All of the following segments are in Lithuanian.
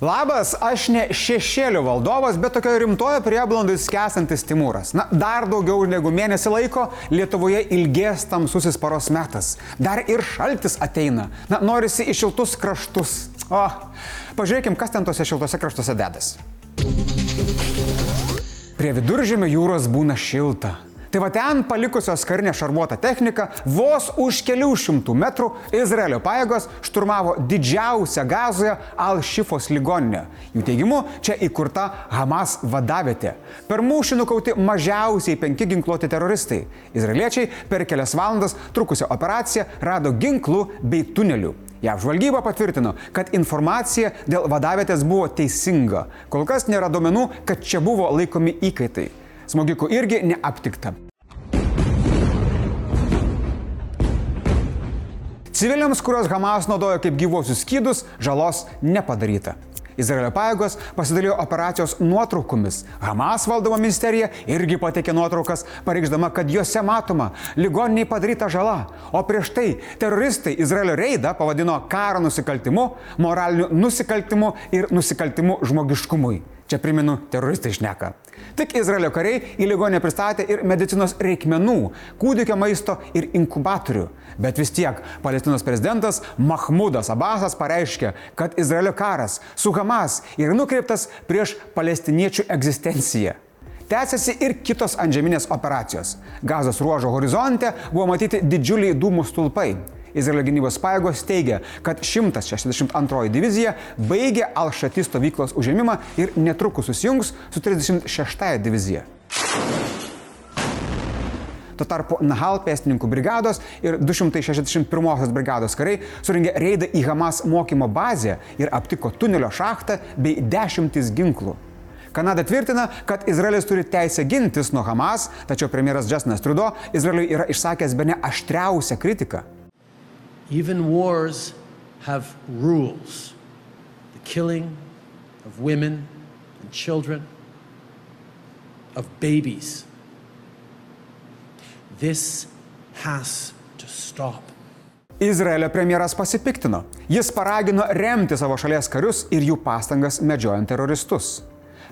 Labas, aš ne šešėlių valdovas, bet tokio rimtojo prieblandui skęsantis Timūras. Na, dar daugiau negu mėnesį laiko Lietuvoje ilgės tamsusis paros metas. Dar ir šaltis ateina. Na, norisi į šiltus kraštus. O, pažiūrėkim, kas ten tose šiltose kraštuose dedas. Prie viduržėmio jūros būna šilta. Tai va ten palikusios karinę šarvuotą techniką vos už kelių šimtų metrų Izraelio pajėgos šturmavo didžiausią gazoje Al-Šifos ligoninę. Jų teigimu, čia įkurta Hamas vadavietė. Per mūšį nukauti mažiausiai penki ginkluoti teroristai. Izraeliečiai per kelias valandas trukusią operaciją rado ginklų bei tunelių. JAV žvalgyba patvirtino, kad informacija dėl vadavietės buvo teisinga. Kol kas nėra duomenų, kad čia buvo laikomi įkaitai. Smogikų irgi neaptikta. Civiliams, kuriuos Hamas naudojo kaip gyvosius skydus, žalos nepadaryta. Izraelio pajėgos pasidalijo operacijos nuotraukomis. Hamas valdoma ministerija irgi pateikė nuotraukas, pareikšdama, kad juose matoma ligoniniai padaryta žala. O prieš tai teroristai Izraelio reidą pavadino karo nusikaltimu, moraliniu nusikaltimu ir nusikaltimu žmogiškumui. Čia primenu, teroristai išneka. Tik Izraelio kariai į ligonę pristatė ir medicinos reikmenų, kūdikio maisto ir inkubatorių. Bet vis tiek Palestinos prezidentas Mahmudas Abbasas pareiškė, kad Izraelio karas su Hamas yra nukreiptas prieš palestiniečių egzistenciją. Tęsiasi ir kitos antžeminės operacijos. Gazos ruožo horizonte buvo matyti didžiuliai dūmų stulpai. Izraelio gynybos pajėgos teigia, kad 162 divizija baigė Al-Shati stovyklos užėmimą ir netrukus susijungs su 36 divizija. Tuo tarpu Nahal pėstininkų brigados ir 261 brigados kariai suringė reidą į Hamas mokymo bazę ir aptiko tunelio šachtą bei dešimtis ginklų. Kanada tvirtina, kad Izraelis turi teisę gintis nuo Hamas, tačiau premjeras Justinas Trudeau Izraeliui yra išsakęs be ne aštriausią kritiką. Even wars have rules. The killing of women and children, of babies. This has to stop. Izraelio premjeras pasipiktino. Jis paragino remti savo šalies karius ir jų pastangas medžiojant teroristus.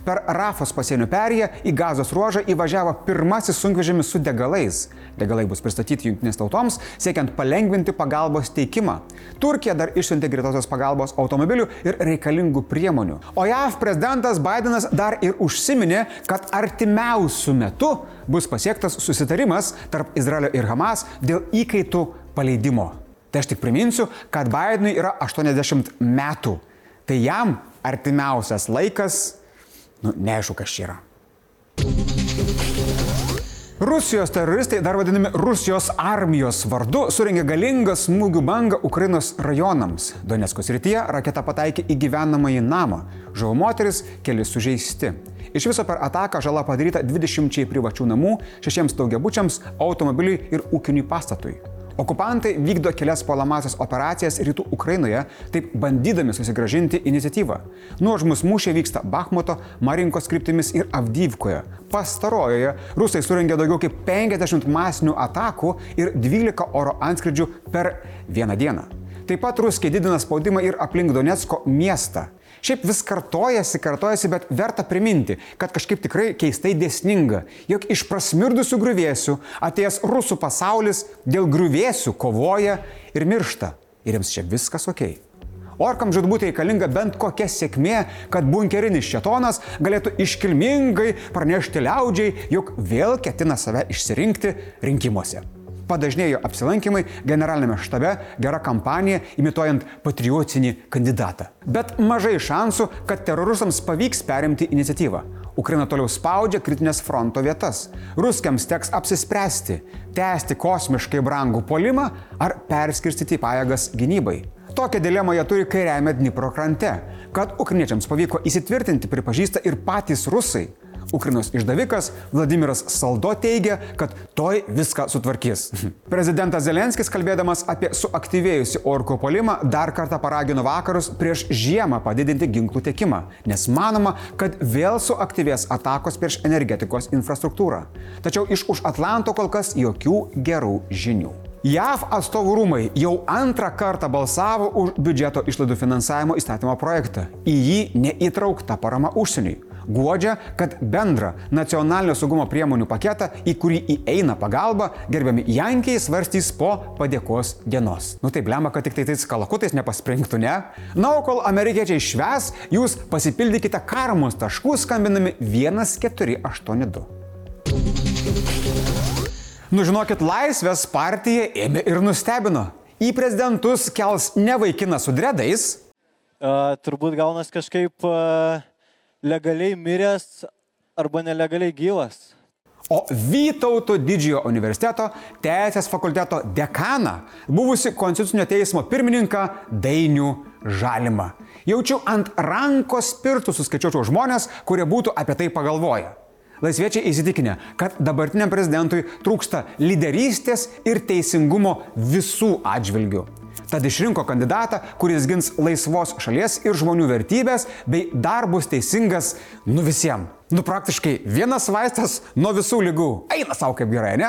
Per Rafos pasienio perėją į gazos ruožą įvažiavo pirmasis sunkvežimis su degalais. Degalai bus pristatyti jungtinės tautoms, siekiant palengvinti pagalbos teikimą. Turkija dar išsiuntė greitosios pagalbos automobilių ir reikalingų priemonių. O JAV prezidentas Bidenas dar ir užsiminė, kad artimiausių metų bus pasiektas susitarimas tarp Izraelio ir Hamas dėl įkaitų paleidimo. Tai aš tik priminsiu, kad Bidenui yra 80 metų. Tai jam artimiausias laikas Nu, neaišku, kas čia yra. Rusijos teroristai, dar vadinami Rusijos armijos vardu, suringė galingą smūgių bangą Ukrainos rajonams. Donetsko srityje raketa pataikė į gyvenamąjį namą. Žuvo moteris, keli sužeisti. Iš viso per ataką žala padaryta 20 privačių namų, šešiems daugiabučiams, automobiliui ir ūkiniui pastatui. Okupantai vykdo kelias puolamasias operacijas rytų Ukrainoje, taip bandydami susigražinti iniciatyvą. Nuožmus mūšiai vyksta Bakhmuto, Marinkos kryptimis ir Avdyvkoje. Pastarojoje rusai surengė daugiau kaip 50 masinių atakų ir 12 oro antskridžių per vieną dieną. Taip pat ruskiai didina spaudimą ir aplink Donetsko miestą. Šiaip vis kartojasi, kartojasi, bet verta priminti, kad kažkaip tikrai keistai dėsninga, jog iš prasmirdusių grįvėsių atėjęs rusų pasaulis dėl grįvėsių kovoja ir miršta. Ir jiems čia viskas ok. Orkam žudbūt reikalinga bent kokia sėkmė, kad bunkerinis šetonas galėtų iškilmingai pranešti liaudžiai, jog vėl ketina save išsirinkti rinkimuose padažnėjo apsilankimai generalinėme štabe, gera kampanija imituojant patriotinį kandidatą. Bet mažai šansų, kad teroristams pavyks perimti iniciatyvą. Ukraina toliau spaudžia kritinės fronto vietas. Ruskiams teks apsispręsti - tęsti kosmiškai brangų polimą ar perskirstyti pajėgas gynybai. Tokią dilemą jie turi kairiajame Dnipro krante. Kad ukriniečiams pavyko įsitvirtinti, pripažįsta ir patys rusai. Ukrainos išdavikas Vladimiras Saldo teigia, kad toj viską sutvarkys. Prezidentas Zelenskis, kalbėdamas apie suaktyvėjusi orko polimą, dar kartą paragino vakarus prieš žiemą padidinti ginklų tiekimą, nes manoma, kad vėl suaktyvės atakos prieš energetikos infrastruktūrą. Tačiau iš už Atlanto kol kas jokių gerų žinių. JAV atstovų rūmai jau antrą kartą balsavo už biudžeto išlaidų finansavimo įstatymo projektą. Į jį neįtraukta parama užsieniui guodžia, kad bendrą nacionalinio saugumo priemonių paketą, į kurį įeina pagalba, gerbiami Jankiai svarstys po padėkos dienos. Nu tai blema, kad tik tai tais kalakutais nepaspringtų, ne? Na, o kol amerikiečiai šves, jūs pasipildykite karmus taškus skambinami 1482. Nu žinokit, Laisvės partija ėmė ir nustebino. Į prezidentus kels ne vaikinas su dredais. Uh, turbūt gaunas kažkaip uh, legaliai miręs arba nelegaliai gyvas. O Vytauto didžiojo universiteto teisės fakulteto dekaną, buvusi Konstitucinio teismo pirmininką Dainių Žalimą. Jaučiu ant rankos pirštų suskaičiuočiau žmonės, kurie būtų apie tai pagalvoję. Laisviečiai įsitikinę, kad dabartiniam prezidentui trūksta lyderystės ir teisingumo visų atžvilgių. Tad išrinko kandidatą, kuris gins laisvos šalies ir žmonių vertybės, bei dar bus teisingas nu visiems. Nu praktiškai vienas vaistas nuo visų lygų. Eina savo kaip gerai, ne?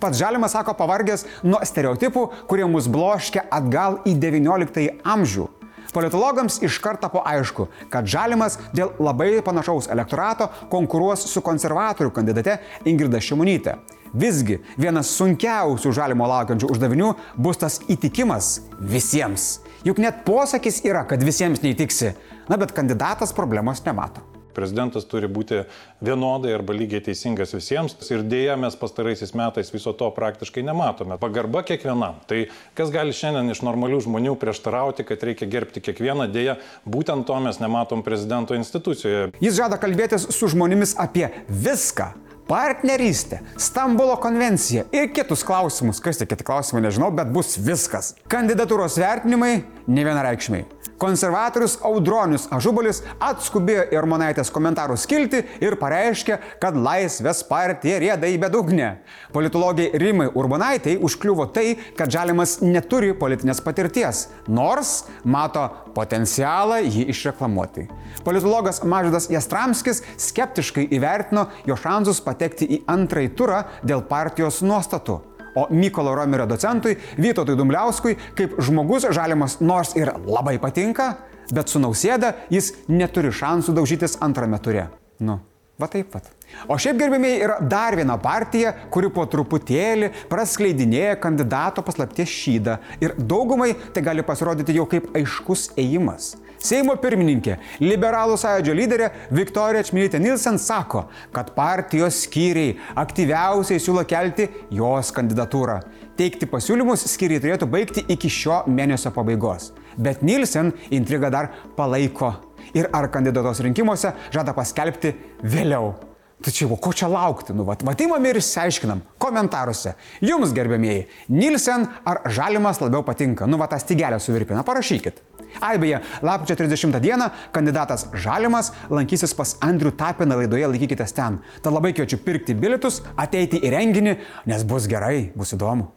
Pats Žalimas sako pavargęs nuo stereotipų, kurie mus bloškia atgal į XIX amžių. Politologams iš karto po aišku, kad Žalimas dėl labai panašaus elektorato konkuruos su konservatorių kandidate Ingrida Šimonytė. Visgi vienas sunkiausių žalimo laukiančių uždavinių bus tas įtikimas visiems. Juk net posakis yra, kad visiems neįtiksi, na bet kandidatas problemos nemato. Prezidentas turi būti vienodai arba lygiai teisingas visiems ir dėja mes pastaraisiais metais viso to praktiškai nematome. Pagarba kiekvienam. Tai kas gali šiandien iš normalių žmonių prieštarauti, kad reikia gerbti kiekvieną, dėja būtent to mes nematom prezidento institucijoje. Jis žada kalbėtis su žmonėmis apie viską partnerystė, Stambulo konvencija ir kitus klausimus. Kas tie kiti klausimai, nežinau, bet bus viskas. Kandidatūros vertinimai ne vienareikšmiai. Konservatorius Audronius Ažubalis atskubėjo į Armonaitės komentarų skilti ir pareiškė, kad Laisvės partija rėda į bedugnę. Politologiai Rimai Urbanaitei užkliuvo tai, kad Žalimas neturi politinės patirties, nors mato potencialą jį išreklamuoti. Politologas Mažydas Jastramskis skeptiškai įvertino jo šansus patekti į antrąjį turą dėl partijos nuostatų. O Mykolo Romerio docentui Vytautui Dumbliauskui kaip žmogus žalimas nors ir labai patinka, bet su nausėda jis neturi šansų daužytis antrame ture. Nu, va taip pat. O šiaip gerbėmiai yra dar viena partija, kuri po truputėlį praskleidinėja kandidato paslapties šydą ir daugumai tai gali pasirodyti jau kaip aiškus ėjimas. Seimo pirmininkė, liberalų sąjūdžio lyderė Viktorija Čmilytė Nilsen sako, kad partijos skyriai aktyviausiai siūlo kelti jos kandidatūrą. Teikti pasiūlymus skyriai turėtų baigti iki šio mėnesio pabaigos. Bet Nilsen intrigą dar palaiko. Ir ar kandidatos rinkimuose žada paskelbti vėliau. Tačiau, ko čia laukti? Nu, vat, matimam ir išsiaiškinam komentaruose. Jums, gerbėmieji, Nilsen ar Žalimas labiau patinka? Nu, va, tą stygelę suvirpina, parašykit. Ai beje, lapkričio 30 dieną kandidatas Žalimas lankysis pas Andrių Tapiną laidoje Laikykitės ten. Tad labai kviečiu pirkti bilietus, ateiti į renginį, nes bus gerai, bus įdomu.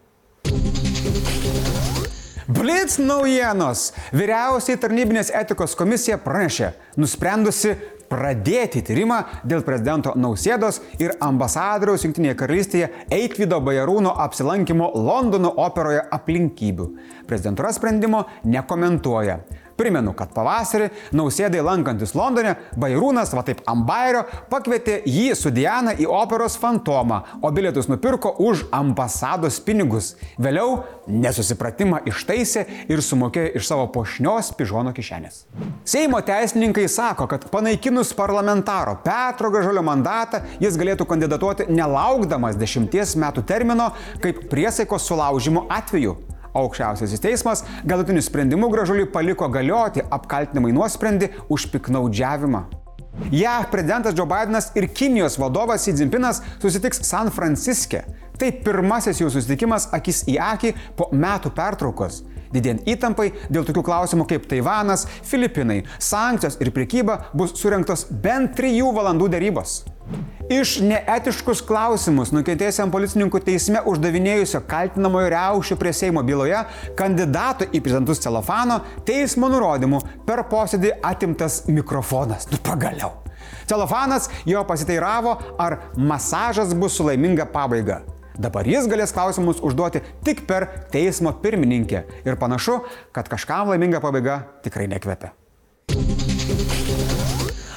Blitz naujienos. Vyriausiai tarnybinės etikos komisija pranešė, nusprendusi pradėti tyrimą dėl prezidento Nausėdos ir ambasadoriaus Junktinėje karalystėje Eikvido Bajarūno apsilankimo Londono operoje aplinkybių. Prezidentūra sprendimo nekomentuoja. Primenu, kad pavasarį nausėdai lankantis Londone, Bairūnas, va taip Ambairio, pakvietė jį su Diana į operos fantomą, o bilietus nupirko už ambasados pinigus. Vėliau nesusipratimą ištaisė ir sumokėjo iš savo pošnios pižono kišenės. Seimo teisininkai sako, kad panaikinus parlamentaro Petro Gražulio mandatą, jis galėtų kandidatuoti nelaukdamas dešimties metų termino kaip priesaikos sulaužimo atveju. Aukščiausiasis teismas galutiniu sprendimu gražulį paliko galioti apkaltinamai nuosprendį už piknaudžiavimą. JAV prezidentas Joe Bidenas ir Kinijos vadovas Xi Jinpingas susitiks San Franciske. Tai pirmasis jų susitikimas akis į akį po metų pertraukos. Didėjant įtampai dėl tokių klausimų kaip Taivanas, Filipinai, sankcijos ir priekyba bus surinktos bent trijų valandų dėrybos. Iš neetiškus klausimus nukentėjusiam policininkų teisme uždavinėjusio kaltinamojo riaušių prie Seimo byloje kandidato į prezidentus celofano teismo nurodymu per posėdį atimtas mikrofonas. Nu pagaliau. Celofanas jo pasiteiravo, ar masažas bus su laiminga pabaiga. Dabar jis galės klausimus užduoti tik per teismo pirmininkę. Ir panašu, kad kažkam laiminga pabaiga tikrai nekvepia.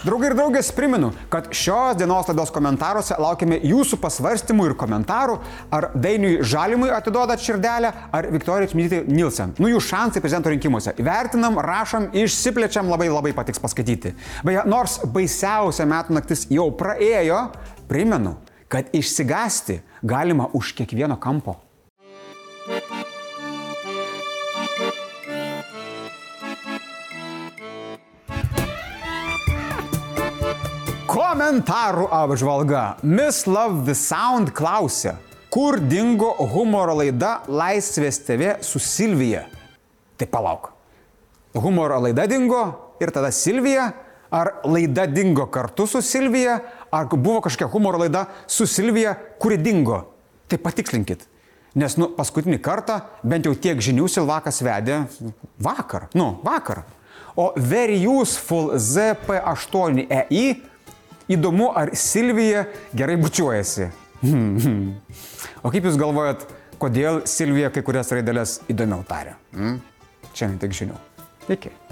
Draugai ir draugės primenu, kad šios dienos laidos komentaruose laukiame jūsų pasvarstymų ir komentarų, ar Dainiui Žalimui atiduodat širdelę, ar Viktorijai Čmilytė Nilsen. Nu jų šansai prezidento rinkimuose. Įvertinam, rašom, išsiplečiam, labai labai patiks paskaityti. Beje, nors baisiausia metų naktis jau praėjo, primenu, kad išsigasti galima už kiekvieno kampo. Komentarų apžvalga. Miss Love the Sound klausia, kur dingo humoro laida Laisvės TV su Silvija? Tai palauk. Humoro laida dingo ir tada Silvija? Ar laida dingo kartu su Silvija? Ar buvo kažkokia humoro laida su Silvija, kuri dingo? Tai patikslinkit. Nes, nu, paskutinį kartą bent jau tiek žinių Silvakas vedė vakar. Nu, vakar. O Very Useful ZP8EI Įdomu, ar Silvija gerai bučiuojasi. o kaip Jūs galvojat, kodėl Silvija kai kurias raidelės įdomiau taria? Hmm? Šiandien tik žinių. Iki.